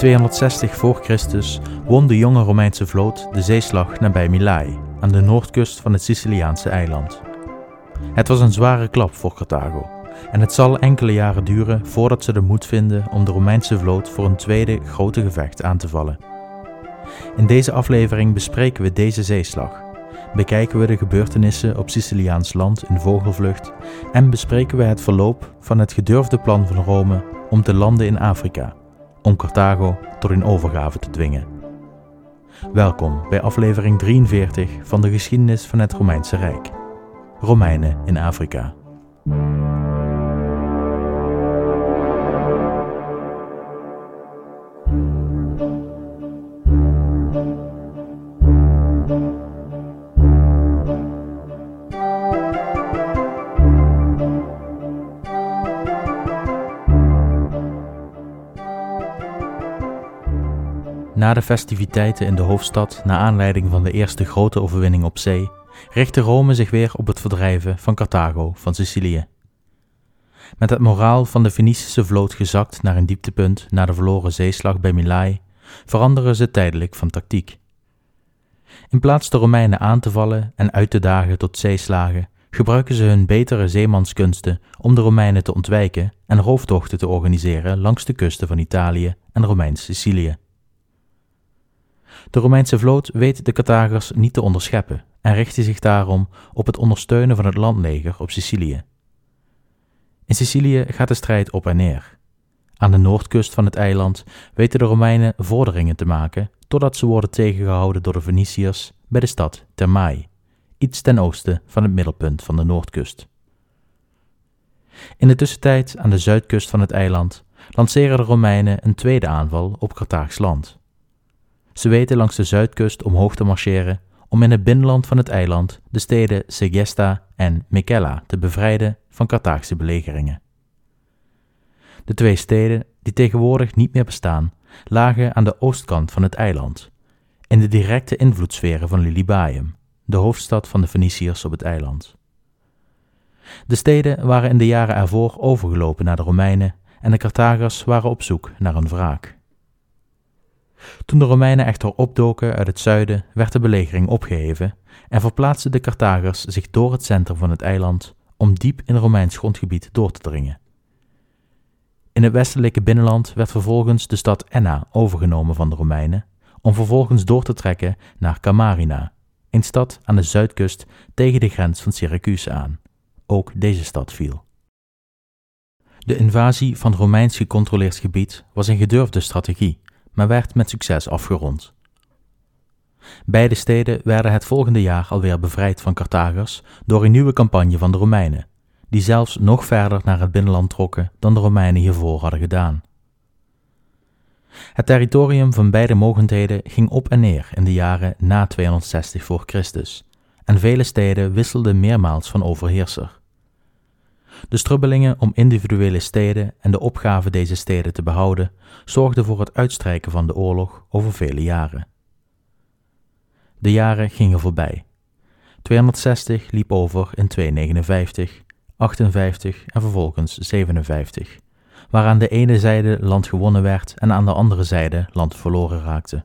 260 voor Christus won de jonge Romeinse vloot de zeeslag nabij Mylae, aan de noordkust van het Siciliaanse eiland. Het was een zware klap voor Carthago, en het zal enkele jaren duren voordat ze de moed vinden om de Romeinse vloot voor een tweede grote gevecht aan te vallen. In deze aflevering bespreken we deze zeeslag, bekijken we de gebeurtenissen op Siciliaans land in vogelvlucht en bespreken we het verloop van het gedurfde plan van Rome om te landen in Afrika om Carthago tot een overgave te dwingen. Welkom bij aflevering 43 van de geschiedenis van het Romeinse Rijk. Romeinen in Afrika. Na de festiviteiten in de hoofdstad, na aanleiding van de eerste grote overwinning op zee, richtte Rome zich weer op het verdrijven van Carthago van Sicilië. Met het moraal van de Fenicische vloot gezakt naar een dieptepunt na de verloren zeeslag bij Mylae, veranderen ze tijdelijk van tactiek. In plaats de Romeinen aan te vallen en uit te dagen tot zeeslagen, gebruiken ze hun betere zeemanskunsten om de Romeinen te ontwijken en rooftochten te organiseren langs de kusten van Italië en Romeins Sicilië. De Romeinse vloot weet de Carthagers niet te onderscheppen en richtte zich daarom op het ondersteunen van het landleger op Sicilië. In Sicilië gaat de strijd op en neer. Aan de noordkust van het eiland weten de Romeinen vorderingen te maken totdat ze worden tegengehouden door de Venetiërs bij de stad Thermae, iets ten oosten van het middelpunt van de noordkust. In de tussentijd aan de zuidkust van het eiland lanceren de Romeinen een tweede aanval op Carthaags land. Ze weten langs de zuidkust omhoog te marcheren om in het binnenland van het eiland de steden Segesta en Mycella te bevrijden van Carthaagse belegeringen. De twee steden, die tegenwoordig niet meer bestaan, lagen aan de oostkant van het eiland, in de directe invloedssferen van Lilybaeum, de hoofdstad van de Feniciërs op het eiland. De steden waren in de jaren ervoor overgelopen naar de Romeinen en de Carthagers waren op zoek naar een wraak. Toen de Romeinen echter opdoken uit het zuiden, werd de belegering opgeheven en verplaatsten de Carthagers zich door het centrum van het eiland om diep in Romeins grondgebied door te dringen. In het westelijke binnenland werd vervolgens de stad Enna overgenomen van de Romeinen, om vervolgens door te trekken naar Camarina, een stad aan de zuidkust tegen de grens van Syracuse aan. Ook deze stad viel. De invasie van Romeins gecontroleerd gebied was een gedurfde strategie maar werd met succes afgerond. Beide steden werden het volgende jaar alweer bevrijd van Carthagers door een nieuwe campagne van de Romeinen, die zelfs nog verder naar het binnenland trokken dan de Romeinen hiervoor hadden gedaan. Het territorium van beide mogendheden ging op en neer in de jaren na 260 voor Christus, en vele steden wisselden meermaals van overheerser. De strubbelingen om individuele steden en de opgave deze steden te behouden zorgden voor het uitstrijken van de oorlog over vele jaren. De jaren gingen voorbij. 260 liep over in 259, 58 en vervolgens 57, waar aan de ene zijde land gewonnen werd en aan de andere zijde land verloren raakte.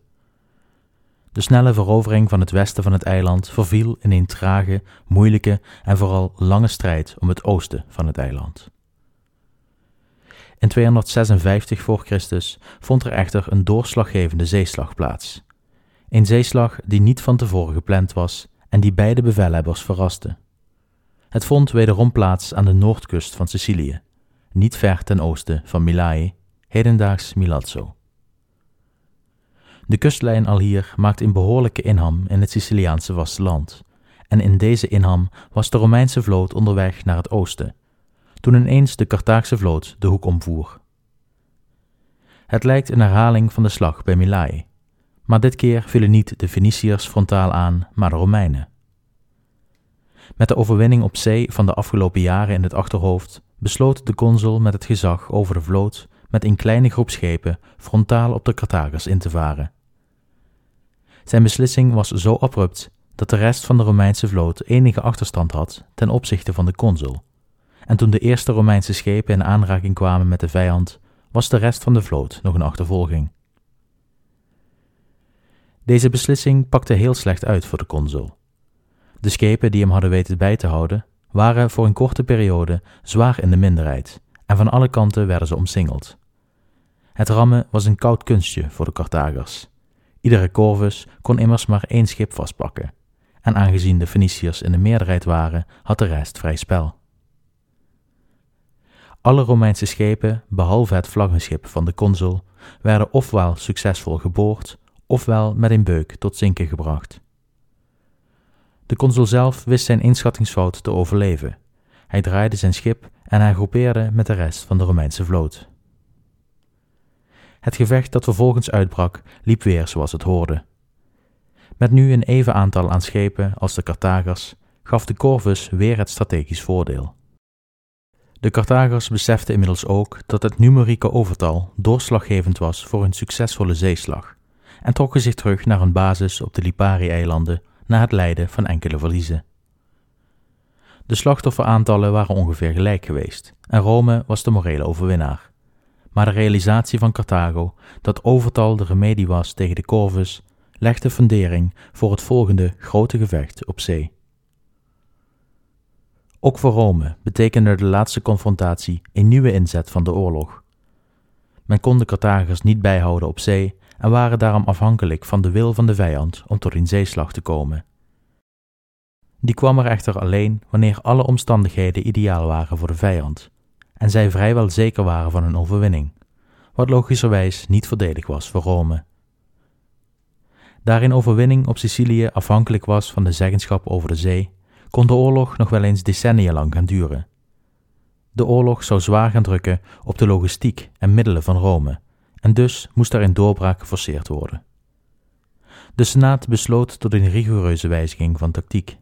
De snelle verovering van het westen van het eiland verviel in een trage, moeilijke en vooral lange strijd om het oosten van het eiland. In 256 voor Christus vond er echter een doorslaggevende zeeslag plaats. Een zeeslag die niet van tevoren gepland was en die beide bevelhebbers verraste. Het vond wederom plaats aan de noordkust van Sicilië, niet ver ten oosten van Mylae, hedendaags Milazzo. De kustlijn al hier maakt een behoorlijke inham in het Siciliaanse vasteland, en in deze inham was de Romeinse vloot onderweg naar het oosten, toen ineens de Carthaagse vloot de hoek omvoer. Het lijkt een herhaling van de slag bij Mylae, maar dit keer vielen niet de Feniciërs frontaal aan, maar de Romeinen. Met de overwinning op zee van de afgelopen jaren in het achterhoofd besloot de consul met het gezag over de vloot met een kleine groep schepen frontaal op de Carthagers in te varen. Zijn beslissing was zo abrupt dat de rest van de Romeinse vloot enige achterstand had ten opzichte van de consul. En toen de eerste Romeinse schepen in aanraking kwamen met de vijand, was de rest van de vloot nog een achtervolging. Deze beslissing pakte heel slecht uit voor de consul. De schepen die hem hadden weten bij te houden, waren voor een korte periode zwaar in de minderheid en van alle kanten werden ze omsingeld. Het rammen was een koud kunstje voor de Carthagers. Iedere corvus kon immers maar één schip vastpakken, en aangezien de Feniciërs in de meerderheid waren, had de rest vrij spel. Alle Romeinse schepen, behalve het vlaggenschip van de consul, werden ofwel succesvol geboord, ofwel met een beuk tot zinken gebracht. De consul zelf wist zijn inschattingsfout te overleven. Hij draaide zijn schip en hij groepeerde met de rest van de Romeinse vloot. Het gevecht dat vervolgens uitbrak liep weer zoals het hoorde. Met nu een even aantal aan schepen als de Carthagers gaf de Corvus weer het strategisch voordeel. De Carthagers beseften inmiddels ook dat het numerieke overtal doorslaggevend was voor een succesvolle zeeslag en trokken zich terug naar een basis op de Lipari-eilanden na het lijden van enkele verliezen. De slachtofferaantallen waren ongeveer gelijk geweest en Rome was de morele overwinnaar. Maar de realisatie van Carthago dat overtal de remedie was tegen de Corvus legde fundering voor het volgende grote gevecht op zee. Ook voor Rome betekende de laatste confrontatie een nieuwe inzet van de oorlog. Men kon de Carthagers niet bijhouden op zee en waren daarom afhankelijk van de wil van de vijand om tot een zeeslag te komen. Die kwam er echter alleen wanneer alle omstandigheden ideaal waren voor de vijand en zij vrijwel zeker waren van een overwinning, wat logischerwijs niet voordelig was voor Rome. Daar een overwinning op Sicilië afhankelijk was van de zeggenschap over de zee, kon de oorlog nog wel eens decennia lang gaan duren. De oorlog zou zwaar gaan drukken op de logistiek en middelen van Rome, en dus moest er een doorbraak geforceerd worden. De Senaat besloot tot een rigoureuze wijziging van tactiek.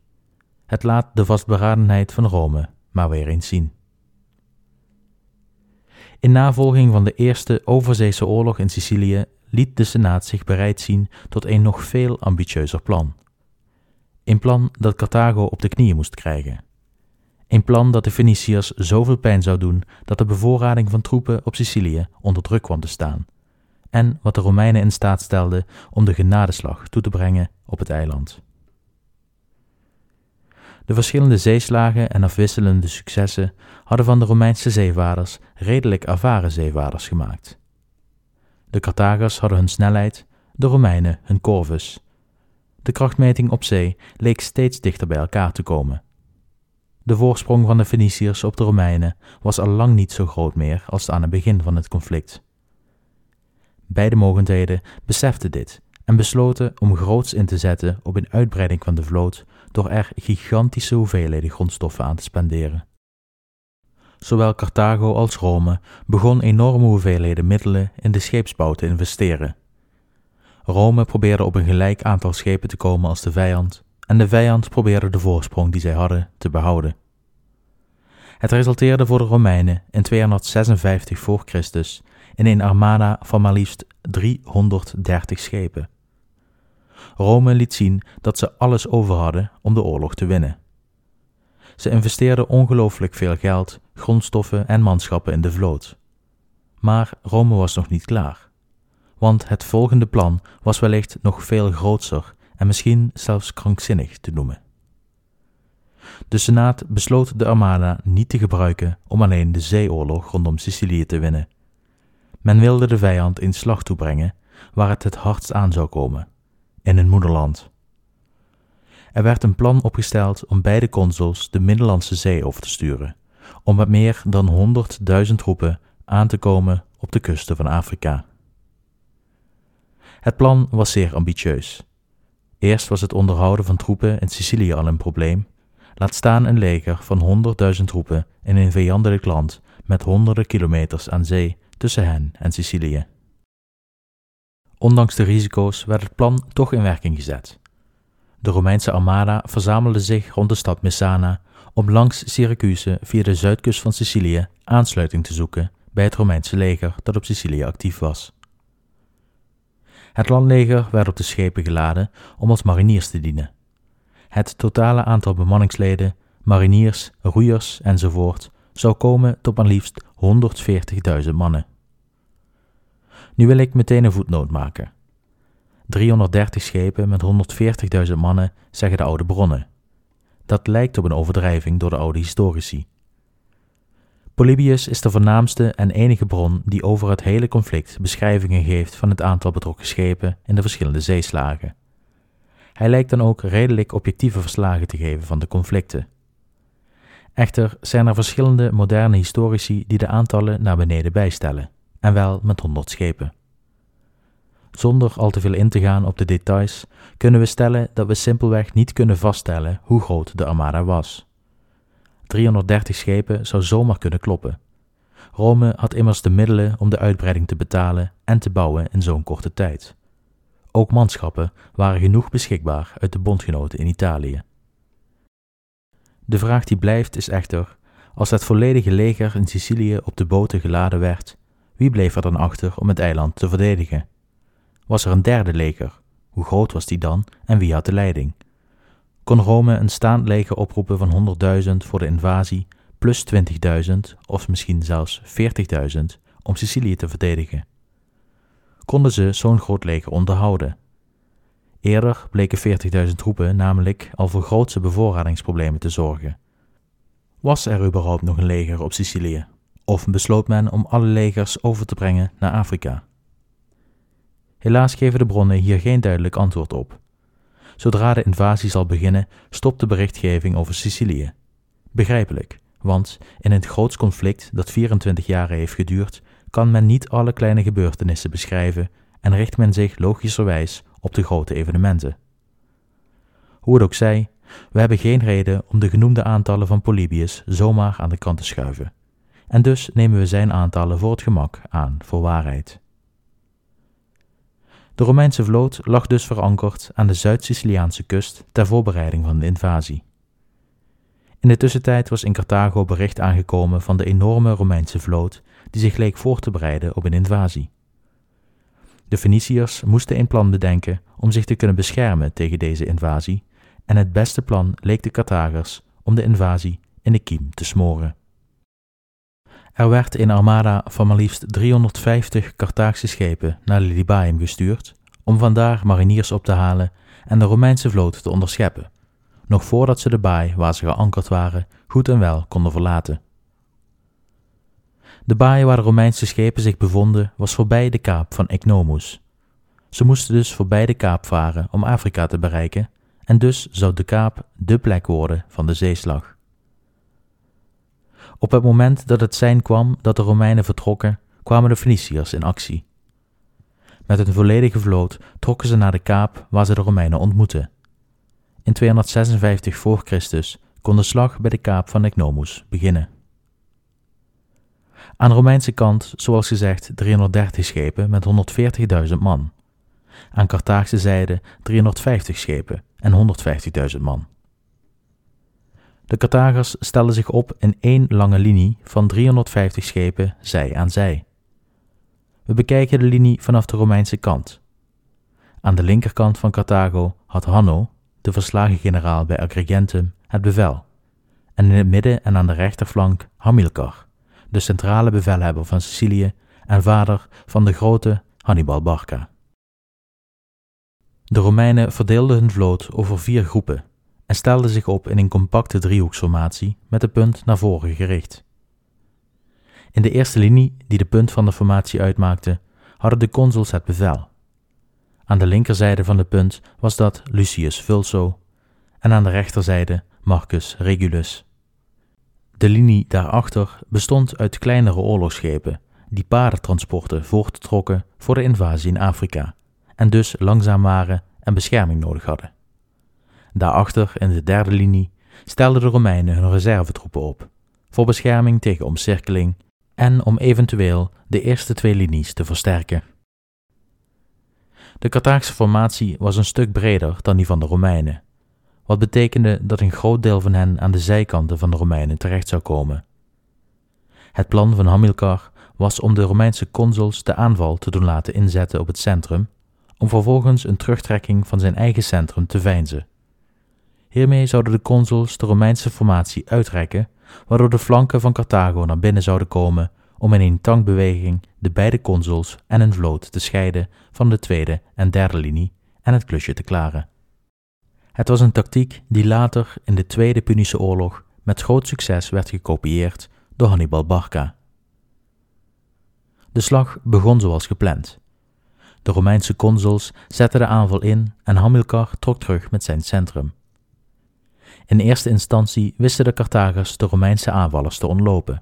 Het laat de vastberadenheid van Rome maar weer eens zien. In navolging van de Eerste Overzeese Oorlog in Sicilië liet de Senaat zich bereid zien tot een nog veel ambitieuzer plan. Een plan dat Carthago op de knieën moest krijgen. Een plan dat de Feniciërs zoveel pijn zou doen dat de bevoorrading van troepen op Sicilië onder druk kwam te staan, en wat de Romeinen in staat stelde om de genadeslag toe te brengen op het eiland. De verschillende zeeslagen en afwisselende successen hadden van de Romeinse zeevaarders redelijk ervaren zeevaarders gemaakt. De Carthagers hadden hun snelheid, de Romeinen hun corvus. De krachtmeting op zee leek steeds dichter bij elkaar te komen. De voorsprong van de Feniciërs op de Romeinen was al lang niet zo groot meer als aan het begin van het conflict. Beide mogendheden beseften dit en besloten om groots in te zetten op een uitbreiding van de vloot door er gigantische hoeveelheden grondstoffen aan te spenderen. Zowel Carthago als Rome begon enorme hoeveelheden middelen in de scheepsbouw te investeren. Rome probeerde op een gelijk aantal schepen te komen als de vijand, en de vijand probeerde de voorsprong die zij hadden te behouden. Het resulteerde voor de Romeinen in 256 voor Christus in een armada van maar liefst 330 schepen. Rome liet zien dat ze alles over hadden om de oorlog te winnen. Ze investeerden ongelooflijk veel geld, grondstoffen en manschappen in de vloot. Maar Rome was nog niet klaar. Want het volgende plan was wellicht nog veel grootser en misschien zelfs krankzinnig te noemen. De Senaat besloot de Armada niet te gebruiken om alleen de zeeoorlog rondom Sicilië te winnen. Men wilde de vijand in slag toebrengen waar het het hardst aan zou komen, in hun moederland. Er werd een plan opgesteld om beide consuls de Middellandse Zee over te sturen, om met meer dan 100.000 troepen aan te komen op de kusten van Afrika. Het plan was zeer ambitieus. Eerst was het onderhouden van troepen in Sicilië al een probleem, laat staan een leger van 100.000 troepen in een vijandelijk land met honderden kilometers aan zee tussen hen en Sicilië. Ondanks de risico's werd het plan toch in werking gezet. De Romeinse armada verzamelde zich rond de stad Messana om langs Syracuse via de zuidkust van Sicilië aansluiting te zoeken bij het Romeinse leger dat op Sicilië actief was. Het landleger werd op de schepen geladen om als mariniers te dienen. Het totale aantal bemanningsleden, mariniers, roeiers enzovoort zou komen tot maar liefst 140.000 mannen. Nu wil ik meteen een voetnoot maken. 330 schepen met 140.000 mannen, zeggen de oude bronnen. Dat lijkt op een overdrijving door de oude historici. Polybius is de voornaamste en enige bron die over het hele conflict beschrijvingen geeft van het aantal betrokken schepen in de verschillende zeeslagen. Hij lijkt dan ook redelijk objectieve verslagen te geven van de conflicten. Echter zijn er verschillende moderne historici die de aantallen naar beneden bijstellen, en wel met 100 schepen. Zonder al te veel in te gaan op de details, kunnen we stellen dat we simpelweg niet kunnen vaststellen hoe groot de armada was. 330 schepen zou zomaar kunnen kloppen. Rome had immers de middelen om de uitbreiding te betalen en te bouwen in zo'n korte tijd. Ook manschappen waren genoeg beschikbaar uit de bondgenoten in Italië. De vraag die blijft is echter: als het volledige leger in Sicilië op de boten geladen werd, wie bleef er dan achter om het eiland te verdedigen? Was er een derde leger? Hoe groot was die dan en wie had de leiding? Kon Rome een staand leger oproepen van 100.000 voor de invasie, plus 20.000 of misschien zelfs 40.000 om Sicilië te verdedigen? Konden ze zo'n groot leger onderhouden? Eerder bleken 40.000 troepen namelijk al voor grootse bevoorradingsproblemen te zorgen. Was er überhaupt nog een leger op Sicilië? Of besloot men om alle legers over te brengen naar Afrika? Helaas geven de bronnen hier geen duidelijk antwoord op. Zodra de invasie zal beginnen, stopt de berichtgeving over Sicilië. Begrijpelijk, want in het groots conflict dat 24 jaar heeft geduurd, kan men niet alle kleine gebeurtenissen beschrijven en richt men zich logischerwijs op de grote evenementen. Hoe het ook zij, we hebben geen reden om de genoemde aantallen van Polybius zomaar aan de kant te schuiven. En dus nemen we zijn aantallen voor het gemak aan voor waarheid. De Romeinse vloot lag dus verankerd aan de Zuid-Siciliaanse kust ter voorbereiding van de invasie. In de tussentijd was in Carthago bericht aangekomen van de enorme Romeinse vloot die zich leek voor te bereiden op een invasie. De Feniciërs moesten een plan bedenken om zich te kunnen beschermen tegen deze invasie, en het beste plan leek de Carthagers om de invasie in de kiem te smoren. Er werd een armada van maar liefst 350 Carthaagse schepen naar Lilybaeum gestuurd om vandaar mariniers op te halen en de Romeinse vloot te onderscheppen, nog voordat ze de baai waar ze geankerd waren goed en wel konden verlaten. De baai waar de Romeinse schepen zich bevonden was voorbij de kaap van Ecnomus. Ze moesten dus voorbij de kaap varen om Afrika te bereiken en dus zou de kaap de plek worden van de zeeslag. Op het moment dat het sein kwam dat de Romeinen vertrokken, kwamen de Feniciërs in actie. Met een volledige vloot trokken ze naar de kaap waar ze de Romeinen ontmoetten. In 256 voor Christus kon de slag bij de kaap van Ecnomus beginnen. Aan de Romeinse kant, zoals gezegd, 330 schepen met 140.000 man. Aan Carthaagse zijde 350 schepen en 150.000 man. De Carthagers stelden zich op in één lange linie van 350 schepen zij aan zij. We bekijken de linie vanaf de Romeinse kant. Aan de linkerkant van Carthago had Hanno, de verslagen generaal bij Agrigentum, het bevel, en in het midden en aan de rechterflank Hamilcar, de centrale bevelhebber van Sicilië en vader van de grote Hannibal Barca. De Romeinen verdeelden hun vloot over vier groepen en stelden zich op in een compacte driehoeksformatie met de punt naar voren gericht. In de eerste linie, die de punt van de formatie uitmaakte, hadden de consuls het bevel. Aan de linkerzijde van de punt was dat Lucius Vulso en aan de rechterzijde Marcus Regulus. De linie daarachter bestond uit kleinere oorlogsschepen die paardentransporten voorttrokken voor de invasie in Afrika en dus langzaam waren en bescherming nodig hadden. Daarachter, in de derde linie, stelden de Romeinen hun reservetroepen op, voor bescherming tegen omcirkeling en om eventueel de eerste twee linies te versterken. De Carthaagse formatie was een stuk breder dan die van de Romeinen, wat betekende dat een groot deel van hen aan de zijkanten van de Romeinen terecht zou komen. Het plan van Hamilcar was om de Romeinse consuls de aanval te doen laten inzetten op het centrum, om vervolgens een terugtrekking van zijn eigen centrum te veinzen. Hiermee zouden de consuls de Romeinse formatie uitrekken, waardoor de flanken van Carthago naar binnen zouden komen om in een tankbeweging de beide consuls en een vloot te scheiden van de tweede en derde linie en het klusje te klaren. Het was een tactiek die later in de Tweede Punische Oorlog met groot succes werd gekopieerd door Hannibal Barca. De slag begon zoals gepland. De Romeinse consuls zetten de aanval in en Hamilcar trok terug met zijn centrum. In eerste instantie wisten de Carthagers de Romeinse aanvallers te ontlopen.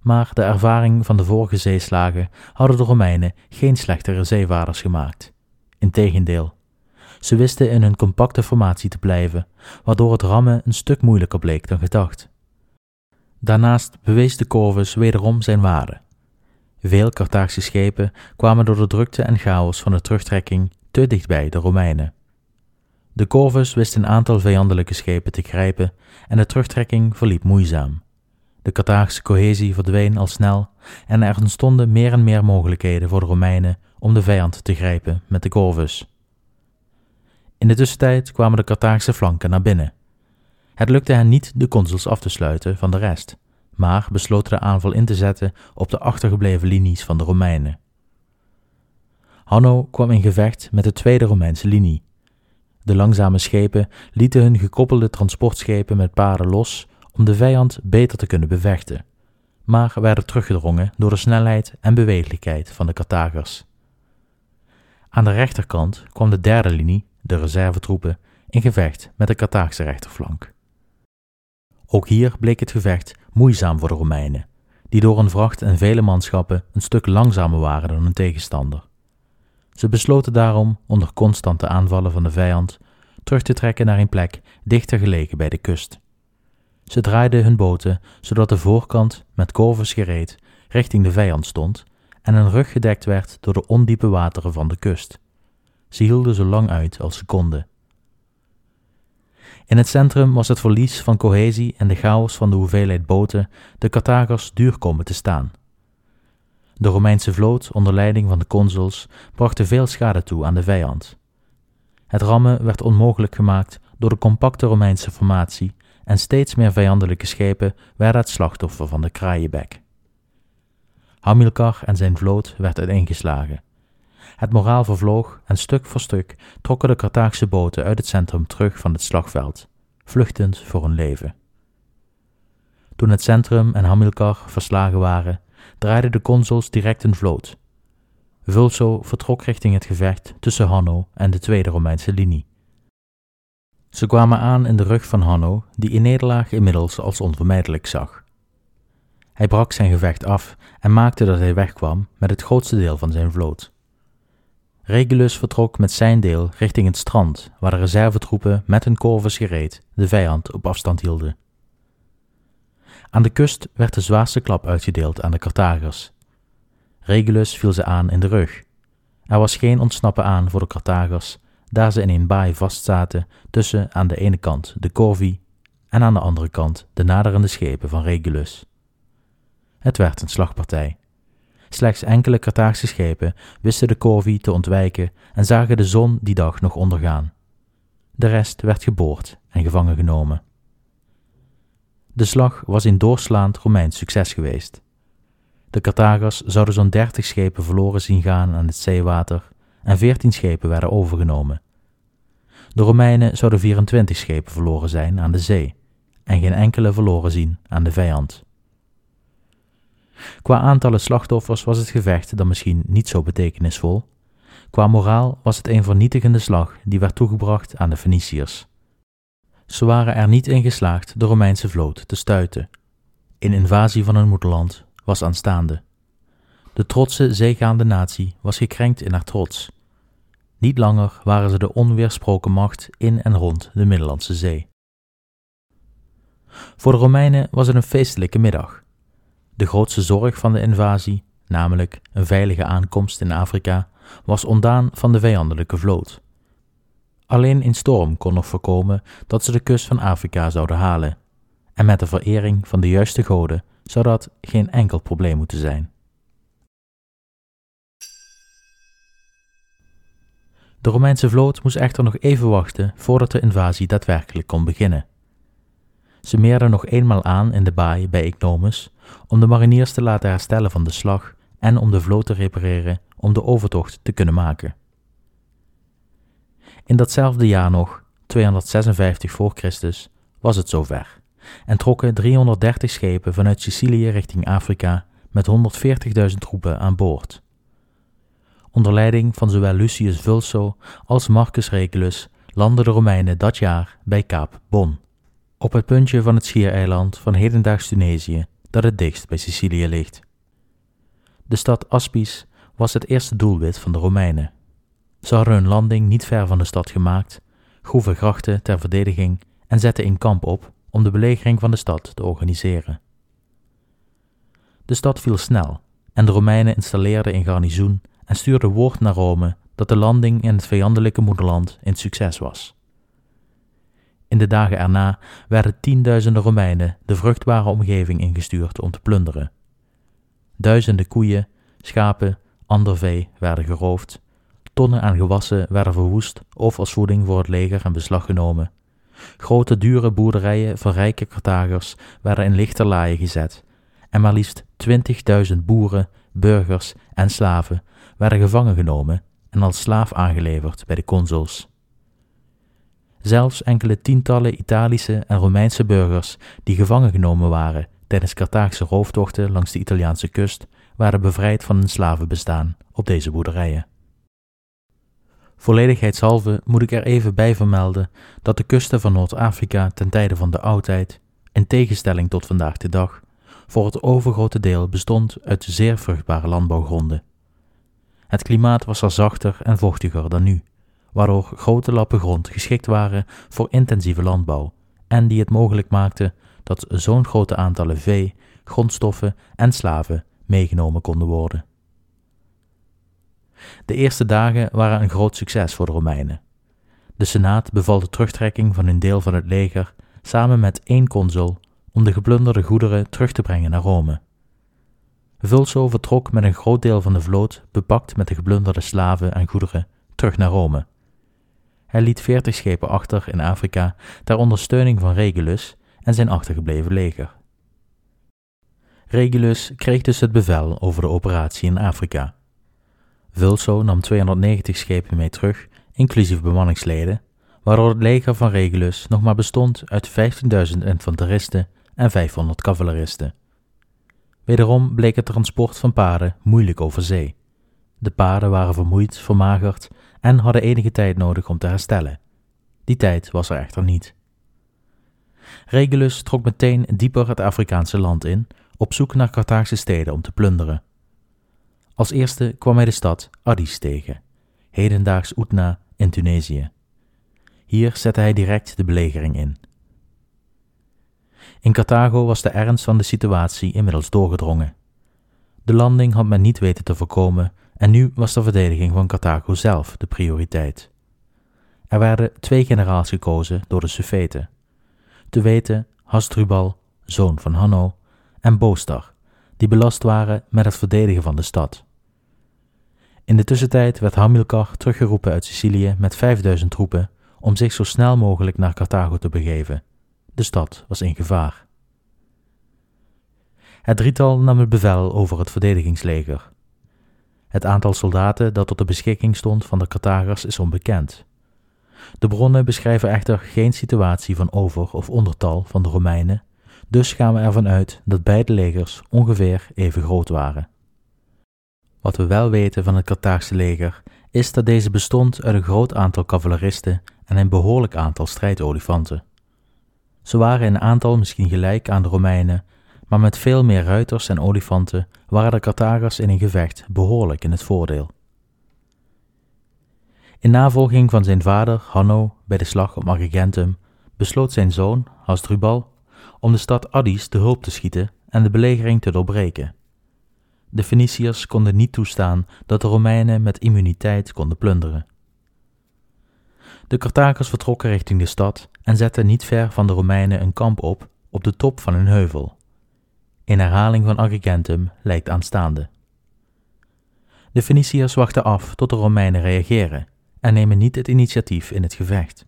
Maar de ervaring van de vorige zeeslagen hadden de Romeinen geen slechtere zeevaarders gemaakt. Integendeel, ze wisten in hun compacte formatie te blijven, waardoor het rammen een stuk moeilijker bleek dan gedacht. Daarnaast bewees de Corvus wederom zijn waarde. Veel Carthaagse schepen kwamen door de drukte en chaos van de terugtrekking te dichtbij de Romeinen. De Corvus wist een aantal vijandelijke schepen te grijpen en de terugtrekking verliep moeizaam. De Carthaagse cohesie verdween al snel en er ontstonden meer en meer mogelijkheden voor de Romeinen om de vijand te grijpen met de Corvus. In de tussentijd kwamen de Carthaagse flanken naar binnen. Het lukte hen niet de consuls af te sluiten van de rest, maar besloten de aanval in te zetten op de achtergebleven linies van de Romeinen. Hanno kwam in gevecht met de tweede Romeinse linie. De langzame schepen lieten hun gekoppelde transportschepen met paarden los om de vijand beter te kunnen bevechten, maar werden teruggedrongen door de snelheid en bewegelijkheid van de Carthagers. Aan de rechterkant kwam de derde linie de reservetroepen, in gevecht met de Carthaagse rechterflank. Ook hier bleek het gevecht moeizaam voor de Romeinen, die door een vracht en vele manschappen een stuk langzamer waren dan hun tegenstander. Ze besloten daarom, onder constante aanvallen van de vijand, terug te trekken naar een plek dichter gelegen bij de kust. Ze draaiden hun boten zodat de voorkant, met korvers gereed, richting de vijand stond en hun rug gedekt werd door de ondiepe wateren van de kust. Ze hielden zo lang uit als ze konden. In het centrum was het verlies van cohesie en de chaos van de hoeveelheid boten de Carthagers duur komen te staan. De Romeinse vloot onder leiding van de consuls bracht veel schade toe aan de vijand. Het rammen werd onmogelijk gemaakt door de compacte Romeinse formatie en steeds meer vijandelijke schepen werden het slachtoffer van de kraaienbek. Hamilcar en zijn vloot werd uiteengeslagen. Het moraal vervloog en stuk voor stuk trokken de Carthaagse boten uit het centrum terug van het slagveld, vluchtend voor hun leven. Toen het centrum en Hamilcar verslagen waren, draaiden de consuls direct een vloot. Vulso vertrok richting het gevecht tussen Hanno en de tweede Romeinse linie. Ze kwamen aan in de rug van Hanno, die in nederlaag inmiddels als onvermijdelijk zag. Hij brak zijn gevecht af en maakte dat hij wegkwam met het grootste deel van zijn vloot. Regulus vertrok met zijn deel richting het strand, waar de reservetroepen met hun korvers gereed de vijand op afstand hielden. Aan de kust werd de zwaarste klap uitgedeeld aan de Carthagers. Regulus viel ze aan in de rug. Er was geen ontsnappen aan voor de Carthagers, daar ze in een baai vastzaten tussen aan de ene kant de Corvi en aan de andere kant de naderende schepen van Regulus. Het werd een slagpartij. Slechts enkele Carthaagse schepen wisten de Corvi te ontwijken en zagen de zon die dag nog ondergaan. De rest werd geboord en gevangen genomen. De slag was een doorslaand Romeins succes geweest. De Carthagers zouden zo'n dertig schepen verloren zien gaan aan het zeewater en veertien schepen werden overgenomen. De Romeinen zouden 24 schepen verloren zijn aan de zee en geen enkele verloren zien aan de vijand. Qua aantallen slachtoffers was het gevecht dan misschien niet zo betekenisvol. Qua moraal was het een vernietigende slag die werd toegebracht aan de Feniciërs. Ze waren er niet in geslaagd de Romeinse vloot te stuiten. Een invasie van hun moederland was aanstaande. De trotse zeegaande natie was gekrenkt in haar trots. Niet langer waren ze de onweersproken macht in en rond de Middellandse Zee. Voor de Romeinen was het een feestelijke middag. De grootste zorg van de invasie, namelijk een veilige aankomst in Afrika, was ontdaan van de vijandelijke vloot. Alleen een storm kon nog voorkomen dat ze de kust van Afrika zouden halen, en met de verering van de juiste goden zou dat geen enkel probleem moeten zijn. De Romeinse vloot moest echter nog even wachten voordat de invasie daadwerkelijk kon beginnen. Ze meerden nog eenmaal aan in de baai bij Ignomus, om de mariniers te laten herstellen van de slag en om de vloot te repareren om de overtocht te kunnen maken. In datzelfde jaar nog, 256 voor Christus, was het zover en trokken 330 schepen vanuit Sicilië richting Afrika met 140.000 troepen aan boord. Onder leiding van zowel Lucius Vulso als Marcus Regulus landden de Romeinen dat jaar bij Kaap Bon, op het puntje van het schiereiland van hedendaags Tunesië dat het dichtst bij Sicilië ligt. De stad Aspis was het eerste doelwit van de Romeinen. Ze hadden hun landing niet ver van de stad gemaakt, groeven grachten ter verdediging en zetten een kamp op om de belegering van de stad te organiseren. De stad viel snel en de Romeinen installeerden een garnizoen en stuurden woord naar Rome dat de landing in het vijandelijke moederland een succes was. In de dagen erna werden tienduizenden Romeinen de vruchtbare omgeving ingestuurd om te plunderen. Duizenden koeien, schapen, ander vee werden geroofd, tonnen aan gewassen werden verwoest of als voeding voor het leger in beslag genomen. Grote dure boerderijen van rijke Carthagers werden in lichterlaaien gezet en maar liefst 20.000 boeren, burgers en slaven werden gevangen genomen en als slaaf aangeleverd bij de consuls. Zelfs enkele tientallen Italische en Romeinse burgers die gevangen genomen waren tijdens Carthaagse rooftochten langs de Italiaanse kust waren bevrijd van hun slavenbestaan op deze boerderijen. Volledigheidshalve moet ik er even bij vermelden dat de kusten van Noord-Afrika ten tijde van de oudheid, in tegenstelling tot vandaag de dag, voor het overgrote deel bestond uit zeer vruchtbare landbouwgronden. Het klimaat was er zachter en vochtiger dan nu, waardoor grote lappen grond geschikt waren voor intensieve landbouw en die het mogelijk maakte dat zo'n grote aantallen vee, grondstoffen en slaven meegenomen konden worden. De eerste dagen waren een groot succes voor de Romeinen. De Senaat beval de terugtrekking van een deel van het leger samen met één consul om de geplunderde goederen terug te brengen naar Rome. Vulso vertrok met een groot deel van de vloot, bepakt met de geplunderde slaven en goederen, terug naar Rome. Hij liet veertig schepen achter in Afrika ter ondersteuning van Regulus en zijn achtergebleven leger. Regulus kreeg dus het bevel over de operatie in Afrika. Vulso nam 290 schepen mee terug, inclusief bemanningsleden, waardoor het leger van Regulus nog maar bestond uit 15.000 infanteristen en 500 cavaleristen. Wederom bleek het transport van paarden moeilijk over zee. De paarden waren vermoeid, vermagerd en hadden enige tijd nodig om te herstellen. Die tijd was er echter niet. Regulus trok meteen dieper het Afrikaanse land in, op zoek naar Carthaagse steden om te plunderen. Als eerste kwam hij de stad Addis tegen, hedendaags Oetna in Tunesië. Hier zette hij direct de belegering in. In Carthago was de ernst van de situatie inmiddels doorgedrongen. De landing had men niet weten te voorkomen en nu was de verdediging van Carthago zelf de prioriteit. Er werden twee generaals gekozen door de Suffeten, te weten Hasdrubal, zoon van Hanno, en Boostar, die belast waren met het verdedigen van de stad. In de tussentijd werd Hamilcar teruggeroepen uit Sicilië met 5000 troepen om zich zo snel mogelijk naar Carthago te begeven. De stad was in gevaar. Het drietal nam het bevel over het verdedigingsleger. Het aantal soldaten dat tot de beschikking stond van de Carthagers is onbekend. De bronnen beschrijven echter geen situatie van over- of ondertal van de Romeinen, dus gaan we ervan uit dat beide legers ongeveer even groot waren. Wat we wel weten van het Carthaagse leger is dat deze bestond uit een groot aantal cavaleristen en een behoorlijk aantal strijdolifanten. Ze waren in aantal misschien gelijk aan de Romeinen, maar met veel meer ruiters en olifanten waren de Carthagers in een gevecht behoorlijk in het voordeel. In navolging van zijn vader Hanno bij de slag om Agrigentum besloot zijn zoon Hasdrubal om de stad Addis te hulp te schieten en de belegering te doorbreken. De Feniciërs konden niet toestaan dat de Romeinen met immuniteit konden plunderen. De Carthagers vertrokken richting de stad en zetten niet ver van de Romeinen een kamp op op de top van een heuvel. In herhaling van Agrigentum lijkt aanstaande. De Feniciërs wachten af tot de Romeinen reageren en nemen niet het initiatief in het gevecht.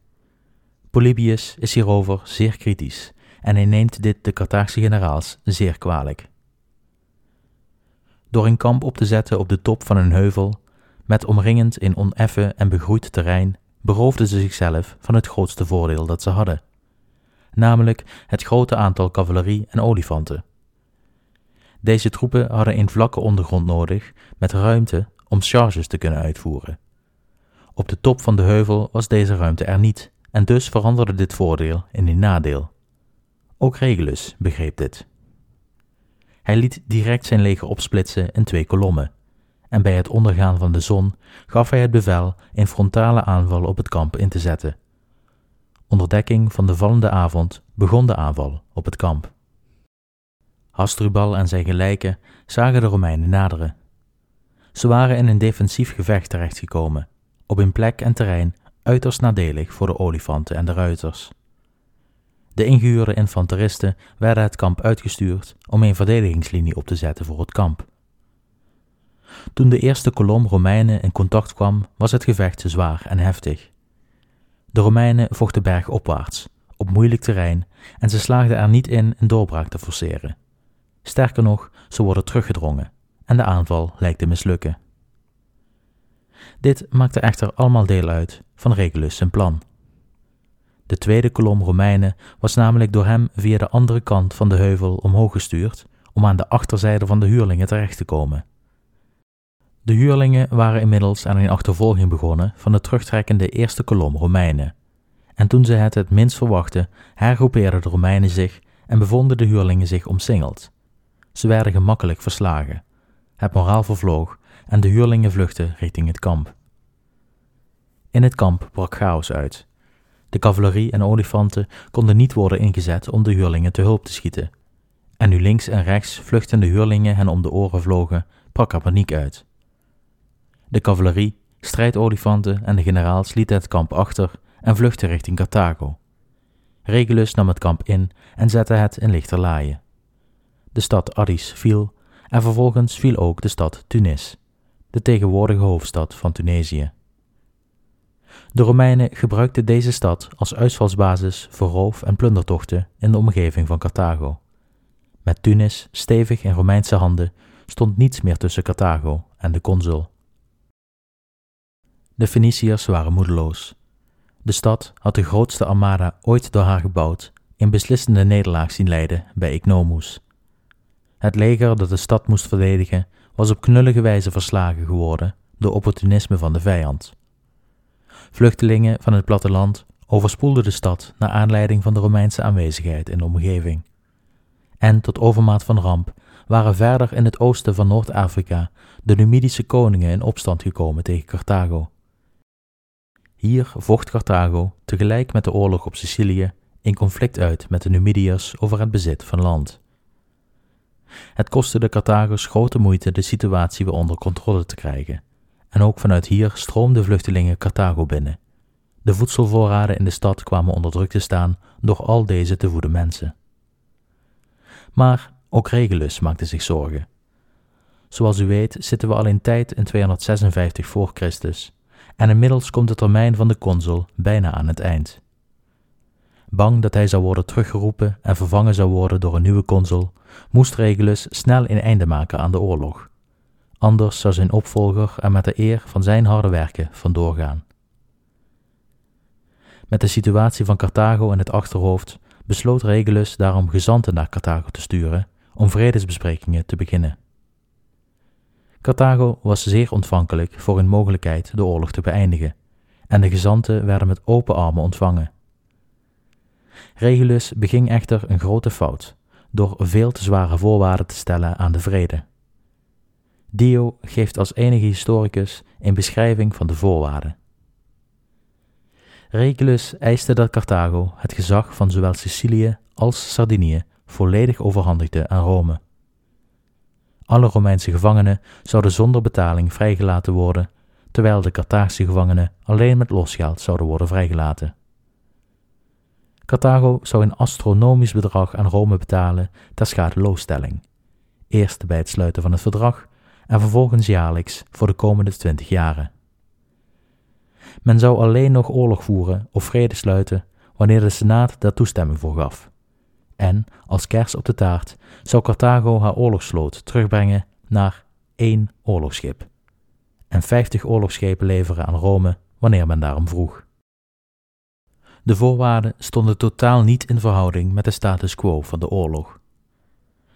Polybius is hierover zeer kritisch en hij neemt dit de Carthaagse generaals zeer kwalijk. Door een kamp op te zetten op de top van een heuvel, met omringend in oneffen en begroeid terrein, beroofden ze zichzelf van het grootste voordeel dat ze hadden, namelijk het grote aantal cavalerie en olifanten. Deze troepen hadden een vlakke ondergrond nodig met ruimte om charges te kunnen uitvoeren. Op de top van de heuvel was deze ruimte er niet, en dus veranderde dit voordeel in een nadeel. Ook Regulus begreep dit. Hij liet direct zijn leger opsplitsen in twee kolommen, en bij het ondergaan van de zon gaf hij het bevel een frontale aanval op het kamp in te zetten. Onder dekking van de vallende avond begon de aanval op het kamp. Hasdrubal en zijn gelijken zagen de Romeinen naderen. Ze waren in een defensief gevecht terechtgekomen, op een plek en terrein uiterst nadelig voor de olifanten en de ruiters. De ingehuurde infanteristen werden het kamp uitgestuurd om een verdedigingslinie op te zetten voor het kamp. Toen de eerste kolom Romeinen in contact kwam, was het gevecht zwaar en heftig. De Romeinen vochten bergopwaarts, op moeilijk terrein, en ze slaagden er niet in een doorbraak te forceren. Sterker nog, ze worden teruggedrongen en de aanval lijkt te mislukken. Dit maakte echter allemaal deel uit van Regulus zijn plan. De tweede kolom Romeinen was namelijk door hem via de andere kant van de heuvel omhoog gestuurd om aan de achterzijde van de huurlingen terecht te komen. De huurlingen waren inmiddels aan een achtervolging begonnen van de terugtrekkende eerste kolom Romeinen. En toen ze het het minst verwachten, hergroepeerden de Romeinen zich en bevonden de huurlingen zich omsingeld. Ze werden gemakkelijk verslagen. Het moraal vervloog en de huurlingen vluchtten richting het kamp. In het kamp brak chaos uit. De cavalerie en olifanten konden niet worden ingezet om de huurlingen te hulp te schieten. En nu links en rechts vluchtende huurlingen hen om de oren vlogen, brak er paniek uit. De cavalerie, strijdolifanten en de generaals lieten het kamp achter en vluchtten richting Carthago. Regulus nam het kamp in en zette het in lichterlaaien. De stad Addis viel en vervolgens viel ook de stad Tunis, de tegenwoordige hoofdstad van Tunesië. De Romeinen gebruikten deze stad als uitvalsbasis voor roof- en plundertochten in de omgeving van Carthago. Met Tunis stevig in Romeinse handen stond niets meer tussen Carthago en de consul. De Feniciërs waren moedeloos. De stad had de grootste armada ooit door haar gebouwd in beslissende nederlaag zien leiden bij Ignomus. Het leger dat de stad moest verdedigen was op knullige wijze verslagen geworden door opportunisme van de vijand. Vluchtelingen van het platteland overspoelden de stad naar aanleiding van de Romeinse aanwezigheid in de omgeving. En tot overmaat van ramp waren verder in het oosten van Noord-Afrika de Numidische koningen in opstand gekomen tegen Carthago. Hier vocht Carthago tegelijk met de oorlog op Sicilië in conflict uit met de Numidiërs over het bezit van land. Het kostte de Carthagers grote moeite de situatie weer onder controle te krijgen, en ook vanuit hier stroomden vluchtelingen Carthago binnen. De voedselvoorraden in de stad kwamen onder druk te staan door al deze te voeden mensen. Maar ook Regulus maakte zich zorgen. Zoals u weet zitten we al in tijd in 256 voor Christus en inmiddels komt de termijn van de consul bijna aan het eind. Bang dat hij zou worden teruggeroepen en vervangen zou worden door een nieuwe consul, moest Regulus snel een einde maken aan de oorlog. Anders zou zijn opvolger er met de eer van zijn harde werken vandoor gaan. Met de situatie van Carthago in het achterhoofd besloot Regulus daarom gezanten naar Carthago te sturen om vredesbesprekingen te beginnen. Carthago was zeer ontvankelijk voor een mogelijkheid de oorlog te beëindigen, en de gezanten werden met open armen ontvangen. Regulus beging echter een grote fout door veel te zware voorwaarden te stellen aan de vrede. Dio geeft als enige historicus een beschrijving van de voorwaarden. Regulus eiste dat Carthago het gezag van zowel Sicilië als Sardinië volledig overhandigde aan Rome. Alle Romeinse gevangenen zouden zonder betaling vrijgelaten worden, terwijl de Carthaagse gevangenen alleen met losgeld zouden worden vrijgelaten. Carthago zou een astronomisch bedrag aan Rome betalen ter schadeloosstelling, eerst bij het sluiten van het verdrag en vervolgens jaarlijks voor de komende twintig jaren. Men zou alleen nog oorlog voeren of vrede sluiten wanneer de Senaat daar toestemming voor gaf. En, als kers op de taart, zou Carthago haar oorlogsvloot terugbrengen naar één oorlogsschip en 50 oorlogsschepen leveren aan Rome wanneer men daarom vroeg. De voorwaarden stonden totaal niet in verhouding met de status quo van de oorlog.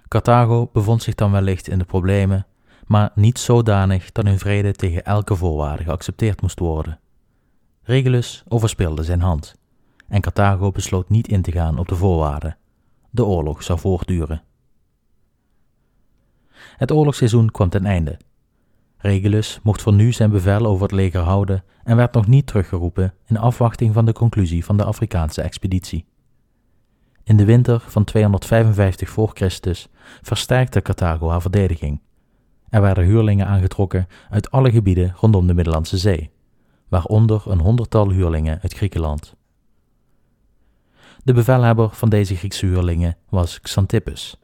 Carthago bevond zich dan wellicht in de problemen, maar niet zodanig dat hun vrede tegen elke voorwaarde geaccepteerd moest worden. Regulus overspeelde zijn hand en Carthago besloot niet in te gaan op de voorwaarden. De oorlog zou voortduren. Het oorlogsseizoen kwam ten einde. Regulus mocht voor nu zijn bevel over het leger houden en werd nog niet teruggeroepen in afwachting van de conclusie van de Afrikaanse expeditie. In de winter van 255 voor Christus versterkte Carthago haar verdediging. Er werden huurlingen aangetrokken uit alle gebieden rondom de Middellandse Zee, waaronder een honderdtal huurlingen uit Griekenland. De bevelhebber van deze Griekse huurlingen was Xantippus,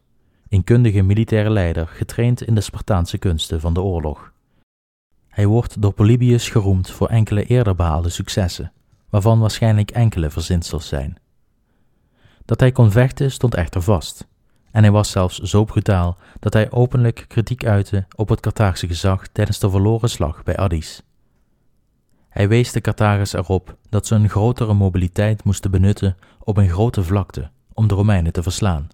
een kundige militaire leider getraind in de Spartaanse kunsten van de oorlog. Hij wordt door Polybius geroemd voor enkele eerder behaalde successen, waarvan waarschijnlijk enkele verzinsels zijn. Dat hij kon vechten stond echter vast, en hij was zelfs zo brutaal dat hij openlijk kritiek uitte op het Carthaagse gezag tijdens de verloren slag bij Addis. Hij wees de Carthagers erop dat ze een grotere mobiliteit moesten benutten op een grote vlakte om de Romeinen te verslaan.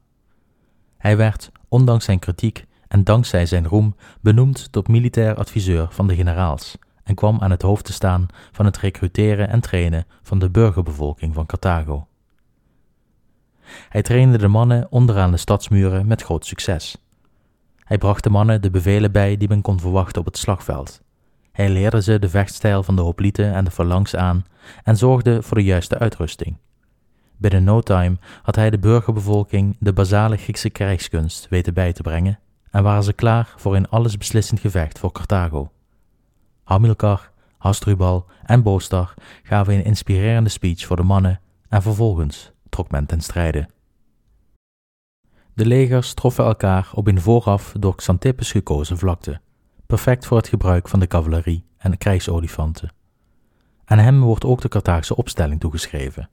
Hij werd, ondanks zijn kritiek en dankzij zijn roem, benoemd tot militair adviseur van de generaals en kwam aan het hoofd te staan van het recruteren en trainen van de burgerbevolking van Carthago. Hij trainde de mannen onderaan de stadsmuren met groot succes. Hij bracht de mannen de bevelen bij die men kon verwachten op het slagveld. Hij leerde ze de vechtstijl van de hoplieten en de phalanx aan en zorgde voor de juiste uitrusting. Binnen no time had hij de burgerbevolking de basale Griekse krijgskunst weten bij te brengen en waren ze klaar voor een allesbeslissend gevecht voor Carthago. Hamilcar, Hasdrubal en Boostar gaven een inspirerende speech voor de mannen en vervolgens trok men ten strijde. De legers troffen elkaar op een vooraf door Xantippus gekozen vlakte, perfect voor het gebruik van de cavalerie en krijgsolifanten. Aan hem wordt ook de Carthaagse opstelling toegeschreven.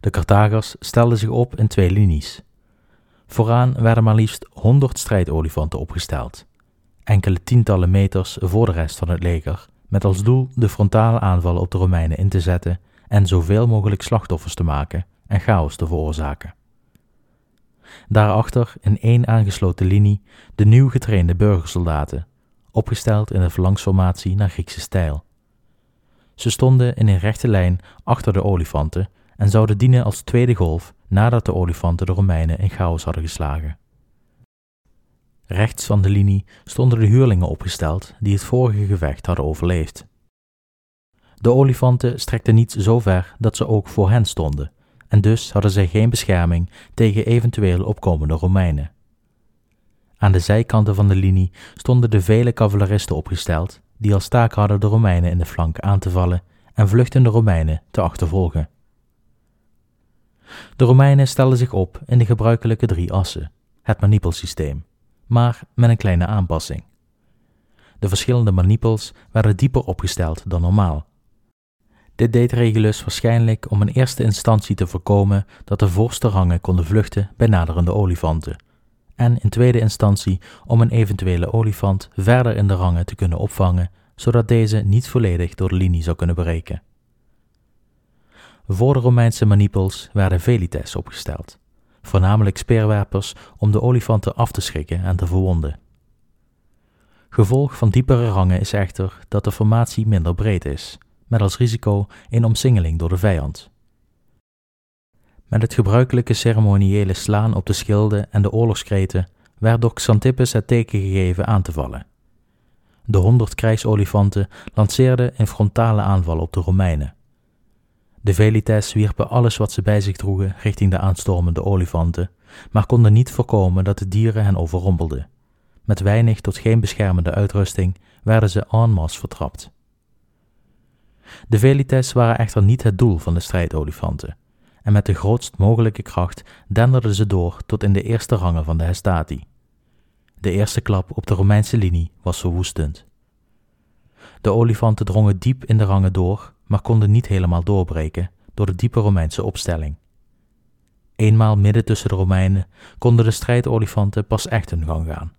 De Carthagers stelden zich op in twee linies. Vooraan werden maar liefst honderd strijdolifanten opgesteld, enkele tientallen meters voor de rest van het leger, met als doel de frontale aanval op de Romeinen in te zetten en zoveel mogelijk slachtoffers te maken en chaos te veroorzaken. Daarachter in één aangesloten linie de nieuw getrainde burgersoldaten, opgesteld in een verlangsformatie naar Griekse stijl. Ze stonden in een rechte lijn achter de olifanten en zouden dienen als tweede golf nadat de olifanten de Romeinen in chaos hadden geslagen. Rechts van de linie stonden de huurlingen opgesteld die het vorige gevecht hadden overleefd. De olifanten strekten niet zo ver dat ze ook voor hen stonden, en dus hadden zij geen bescherming tegen eventueel opkomende Romeinen. Aan de zijkanten van de linie stonden de vele cavaleristen opgesteld, die als taak hadden de Romeinen in de flank aan te vallen en vluchtende Romeinen te achtervolgen. De Romeinen stelden zich op in de gebruikelijke drie assen, het manipelsysteem, maar met een kleine aanpassing. De verschillende manipels werden dieper opgesteld dan normaal, dit deed Regulus waarschijnlijk om in eerste instantie te voorkomen dat de voorste rangen konden vluchten bij naderende olifanten, en in tweede instantie om een eventuele olifant verder in de rangen te kunnen opvangen, zodat deze niet volledig door de linie zou kunnen breken. Voor de Romeinse manipels werden velites opgesteld, voornamelijk speerwerpers om de olifanten af te schrikken en te verwonden. Gevolg van diepere rangen is echter dat de formatie minder breed is met als risico een omsingeling door de vijand. Met het gebruikelijke ceremoniële slaan op de schilden en de oorlogskreten werd door Xantippus het teken gegeven aan te vallen. De honderd krijgsolifanten lanceerden een frontale aanval op de Romeinen. De Velites wierpen alles wat ze bij zich droegen richting de aanstormende olifanten, maar konden niet voorkomen dat de dieren hen overrompelden. Met weinig tot geen beschermende uitrusting werden ze en masse vertrapt. De velites waren echter niet het doel van de strijdolifanten, en met de grootst mogelijke kracht denderden ze door tot in de eerste rangen van de Hestati. De eerste klap op de Romeinse linie was verwoestend. De olifanten drongen diep in de rangen door, maar konden niet helemaal doorbreken door de diepe Romeinse opstelling. Eenmaal midden tussen de Romeinen konden de strijdolifanten pas echt hun gang gaan.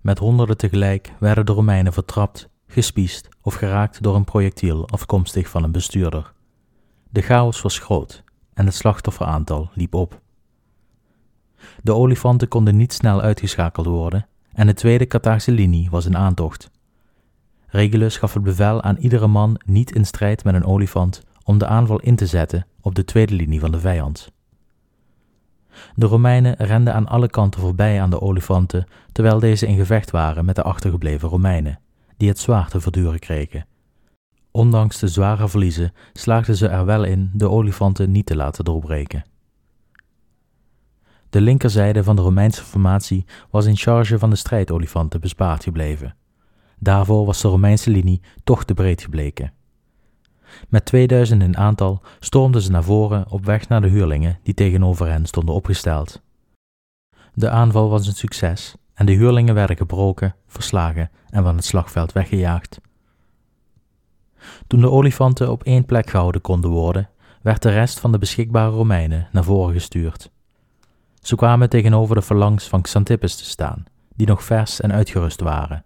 Met honderden tegelijk werden de Romeinen vertrapt, gespiest of geraakt door een projectiel afkomstig van een bestuurder. De chaos was groot en het slachtofferaantal liep op. De olifanten konden niet snel uitgeschakeld worden en de tweede Carthaagse linie was in aantocht. Regulus gaf het bevel aan iedere man niet in strijd met een olifant om de aanval in te zetten op de tweede linie van de vijand. De Romeinen renden aan alle kanten voorbij aan de olifanten, terwijl deze in gevecht waren met de achtergebleven Romeinen, die het zwaar te verduren kregen. Ondanks de zware verliezen slaagden ze er wel in de olifanten niet te laten doorbreken. De linkerzijde van de Romeinse formatie was in charge van de strijdolifanten bespaard gebleven. Daarvoor was de Romeinse linie toch te breed gebleken. Met 2000 in aantal stormden ze naar voren op weg naar de huurlingen die tegenover hen stonden opgesteld. De aanval was een succes en de huurlingen werden gebroken, verslagen en van het slagveld weggejaagd. Toen de olifanten op één plek gehouden konden worden, werd de rest van de beschikbare Romeinen naar voren gestuurd. Ze kwamen tegenover de phalanx van Xantippus te staan, die nog vers en uitgerust waren.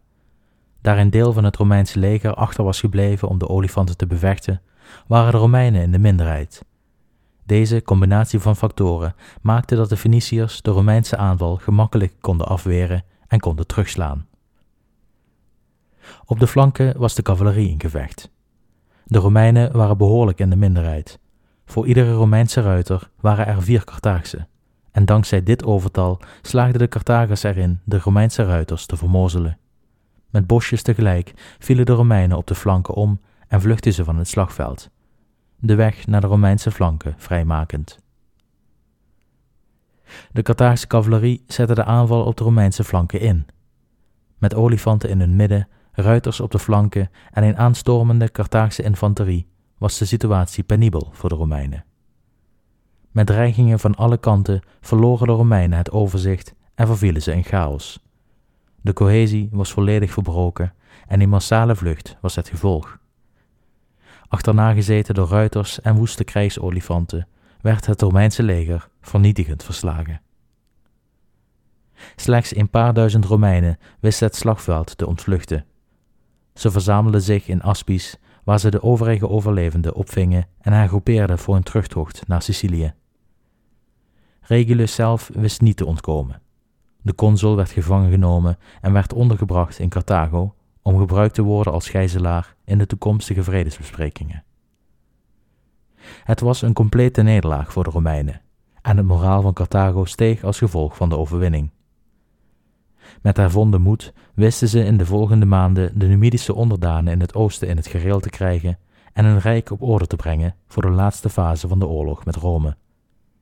Daar een deel van het Romeinse leger achter was gebleven om de olifanten te bevechten, waren de Romeinen in de minderheid. Deze combinatie van factoren maakte dat de Feniciërs de Romeinse aanval gemakkelijk konden afweren en konden terugslaan. Op de flanken was de cavalerie in gevecht. De Romeinen waren behoorlijk in de minderheid. Voor iedere Romeinse ruiter waren er vier Carthaagse, en dankzij dit overtal slaagden de Carthagers erin de Romeinse ruiters te vermozelen. Met bosjes tegelijk vielen de Romeinen op de flanken om en vluchtten ze van het slagveld, de weg naar de Romeinse flanken vrijmakend. De Carthaagse cavalerie zette de aanval op de Romeinse flanken in. Met olifanten in hun midden, ruiters op de flanken en een aanstormende Carthaagse infanterie was de situatie penibel voor de Romeinen. Met dreigingen van alle kanten verloren de Romeinen het overzicht en vervielen ze in chaos. De cohesie was volledig verbroken en een massale vlucht was het gevolg. Achterna gezeten door ruiters en woeste krijgsolifanten werd het Romeinse leger vernietigend verslagen. Slechts een paar duizend Romeinen wisten het slagveld te ontvluchten. Ze verzamelden zich in Aspies, waar ze de overige overlevenden opvingen en hergroepeerden voor een terugtocht naar Sicilië. Regulus zelf wist niet te ontkomen. De consul werd gevangen genomen en werd ondergebracht in Carthago om gebruikt te worden als gijzelaar in de toekomstige vredesbesprekingen. Het was een complete nederlaag voor de Romeinen en het moraal van Carthago steeg als gevolg van de overwinning. Met hervonden moed wisten ze in de volgende maanden de Numidische onderdanen in het oosten in het gereel te krijgen en een rijk op orde te brengen voor de laatste fase van de oorlog met Rome.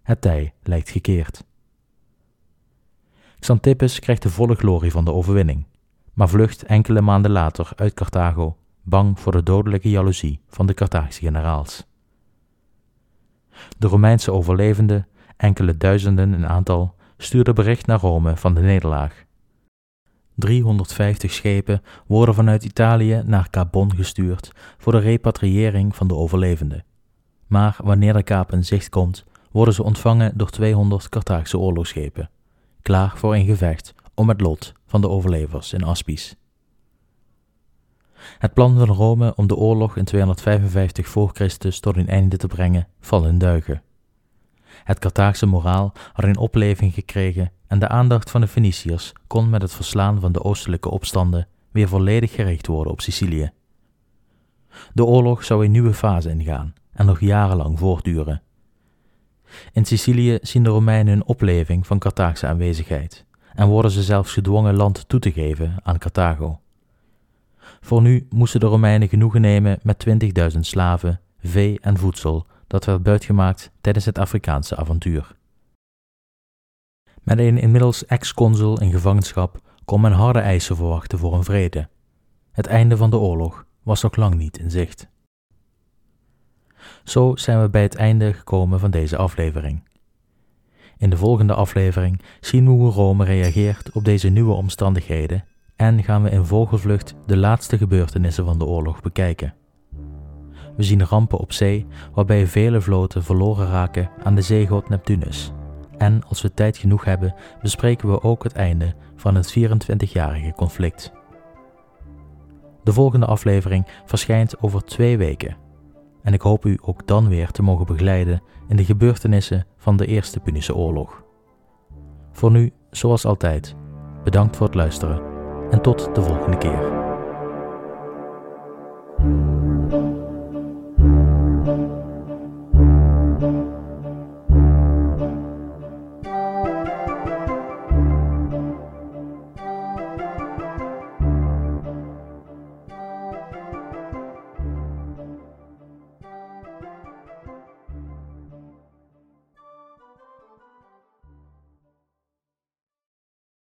Het tij lijkt gekeerd. Xantippus krijgt de volle glorie van de overwinning, maar vlucht enkele maanden later uit Carthago, bang voor de dodelijke jaloezie van de Carthagische generaals. De Romeinse overlevenden, enkele duizenden in aantal, stuurden bericht naar Rome van de nederlaag. 350 schepen worden vanuit Italië naar Cabon gestuurd voor de repatriëring van de overlevenden. Maar wanneer de kaap in zicht komt, worden ze ontvangen door 200 Carthaagse oorlogsschepen, klaar voor een gevecht om het lot van de overlevers in Aspies. Het plan van Rome om de oorlog in 255 voor Christus tot een einde te brengen valt in duigen. Het Carthaagse moraal had een opleving gekregen en de aandacht van de Feniciërs kon met het verslaan van de oostelijke opstanden weer volledig gericht worden op Sicilië. De oorlog zou een nieuwe fase ingaan en nog jarenlang voortduren. In Sicilië zien de Romeinen een opleving van Carthaagse aanwezigheid en worden ze zelfs gedwongen land toe te geven aan Carthago. Voor nu moesten de Romeinen genoegen nemen met 20.000 slaven, vee en voedsel dat werd buitgemaakt tijdens het Afrikaanse avontuur. Met een inmiddels ex-consul in gevangenschap kon men harde eisen verwachten voor een vrede. Het einde van de oorlog was nog lang niet in zicht. Zo zijn we bij het einde gekomen van deze aflevering. In de volgende aflevering zien we hoe Rome reageert op deze nieuwe omstandigheden en gaan we in vogelvlucht de laatste gebeurtenissen van de oorlog bekijken. We zien rampen op zee waarbij vele vloten verloren raken aan de zeegod Neptunus En als we tijd genoeg hebben, bespreken we ook het einde van het 24-jarige conflict. De volgende aflevering verschijnt over twee weken en ik hoop u ook dan weer te mogen begeleiden in de gebeurtenissen van de Eerste Punische Oorlog. Voor nu, zoals altijd, bedankt voor het luisteren en tot de volgende keer.